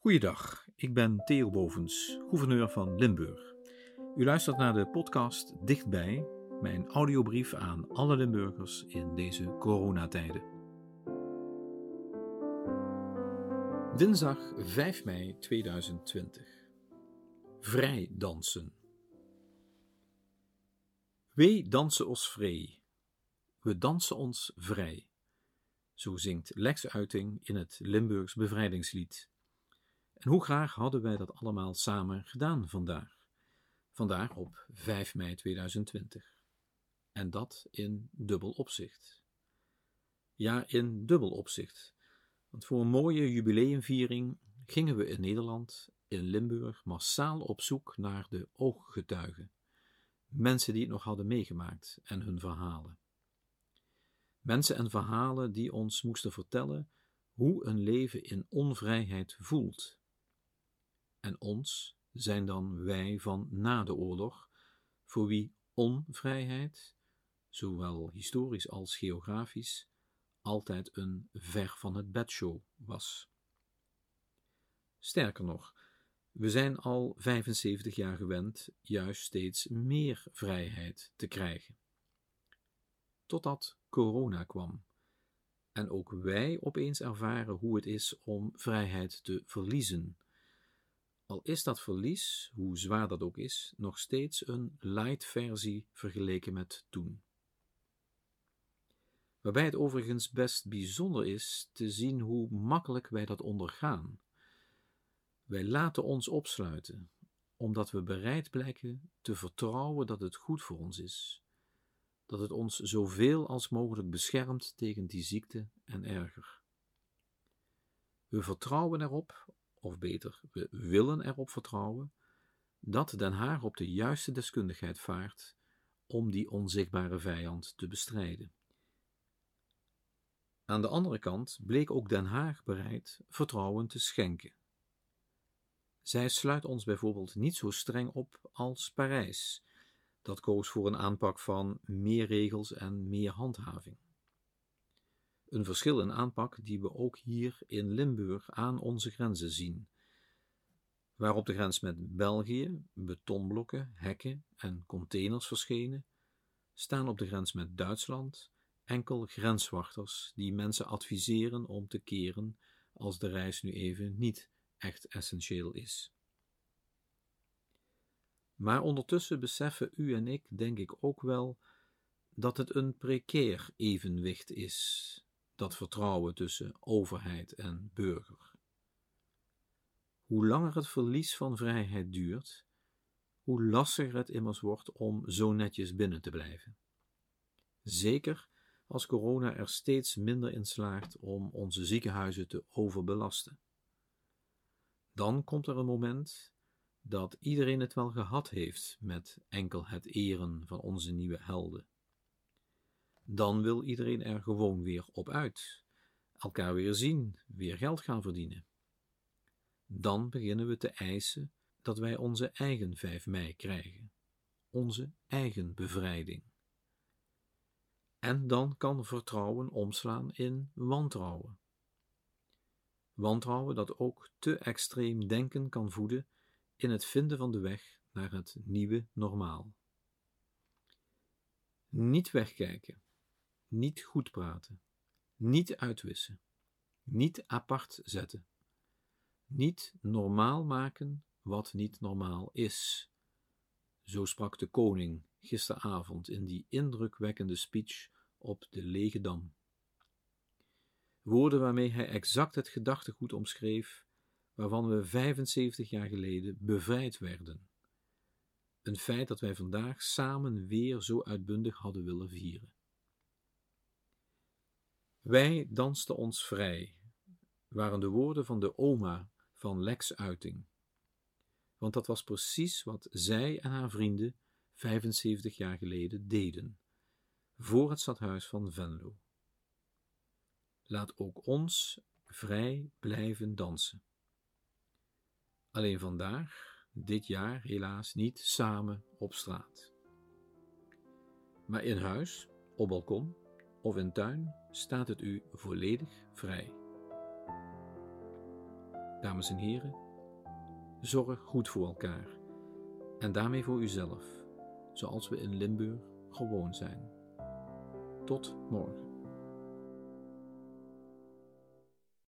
Goeiedag, ik ben Theo Bovens, gouverneur van Limburg. U luistert naar de podcast Dichtbij, mijn audiobrief aan alle Limburgers in deze coronatijden. Dinsdag 5 mei 2020. Vrij dansen. Wee dansen ons vrij. We dansen ons vrij. Zo zingt Lex Uiting in het Limburgs bevrijdingslied. En hoe graag hadden wij dat allemaal samen gedaan vandaag. Vandaag op 5 mei 2020. En dat in dubbel opzicht. Ja, in dubbel opzicht. Want voor een mooie jubileumviering gingen we in Nederland, in Limburg, massaal op zoek naar de ooggetuigen. Mensen die het nog hadden meegemaakt en hun verhalen. Mensen en verhalen die ons moesten vertellen hoe een leven in onvrijheid voelt. En ons zijn dan wij van na de oorlog, voor wie onvrijheid, zowel historisch als geografisch, altijd een ver van het bedshow was. Sterker nog, we zijn al 75 jaar gewend juist steeds meer vrijheid te krijgen. Totdat corona kwam en ook wij opeens ervaren hoe het is om vrijheid te verliezen. Al is dat verlies, hoe zwaar dat ook is, nog steeds een light versie vergeleken met toen. Waarbij het overigens best bijzonder is te zien hoe makkelijk wij dat ondergaan. Wij laten ons opsluiten, omdat we bereid blijken te vertrouwen dat het goed voor ons is, dat het ons zoveel als mogelijk beschermt tegen die ziekte en erger. We vertrouwen erop, of beter, we willen erop vertrouwen, dat Den Haag op de juiste deskundigheid vaart om die onzichtbare vijand te bestrijden. Aan de andere kant bleek ook Den Haag bereid vertrouwen te schenken. Zij sluit ons bijvoorbeeld niet zo streng op als Parijs, dat koos voor een aanpak van meer regels en meer handhaving. Een verschil in aanpak die we ook hier in Limburg aan onze grenzen zien, waar op de grens met België betonblokken, hekken en containers verschenen, staan op de grens met Duitsland enkel grenswachters die mensen adviseren om te keren als de reis nu even niet echt essentieel is. Maar ondertussen beseffen u en ik, denk ik ook wel, dat het een precair evenwicht is, dat vertrouwen tussen overheid en burger. Hoe langer het verlies van vrijheid duurt, hoe lastiger het immers wordt om zo netjes binnen te blijven. Zeker als corona er steeds minder in slaagt om onze ziekenhuizen te overbelasten. Dan komt er een moment dat iedereen het wel gehad heeft met enkel het eren van onze nieuwe helden. Dan wil iedereen er gewoon weer op uit, elkaar weer zien, weer geld gaan verdienen. Dan beginnen we te eisen dat wij onze eigen 5 mei krijgen, onze eigen bevrijding. En dan kan vertrouwen omslaan in wantrouwen. Wantrouwen dat ook te extreem denken kan voeden in het vinden van de weg naar het nieuwe normaal. Niet wegkijken, niet goed praten, niet uitwissen, niet apart zetten, niet normaal maken wat niet normaal is. Zo sprak de koning gisteravond in die indrukwekkende speech op de lege dam. Woorden waarmee hij exact het gedachtegoed omschreef waarvan we 75 jaar geleden bevrijd werden. Een feit dat wij vandaag samen weer zo uitbundig hadden willen vieren. Wij dansten ons vrij, waren de woorden van de oma van Lex Uiting. Want dat was precies wat zij en haar vrienden 75 jaar geleden deden, voor het stadhuis van Venlo. Laat ook ons vrij blijven dansen. Alleen vandaag, dit jaar helaas niet samen op straat. Maar in huis, op balkon of in tuin staat het u volledig vrij. Dames en heren, zorg goed voor elkaar en daarmee voor uzelf, zoals we in Limburg gewoon zijn. Tot morgen.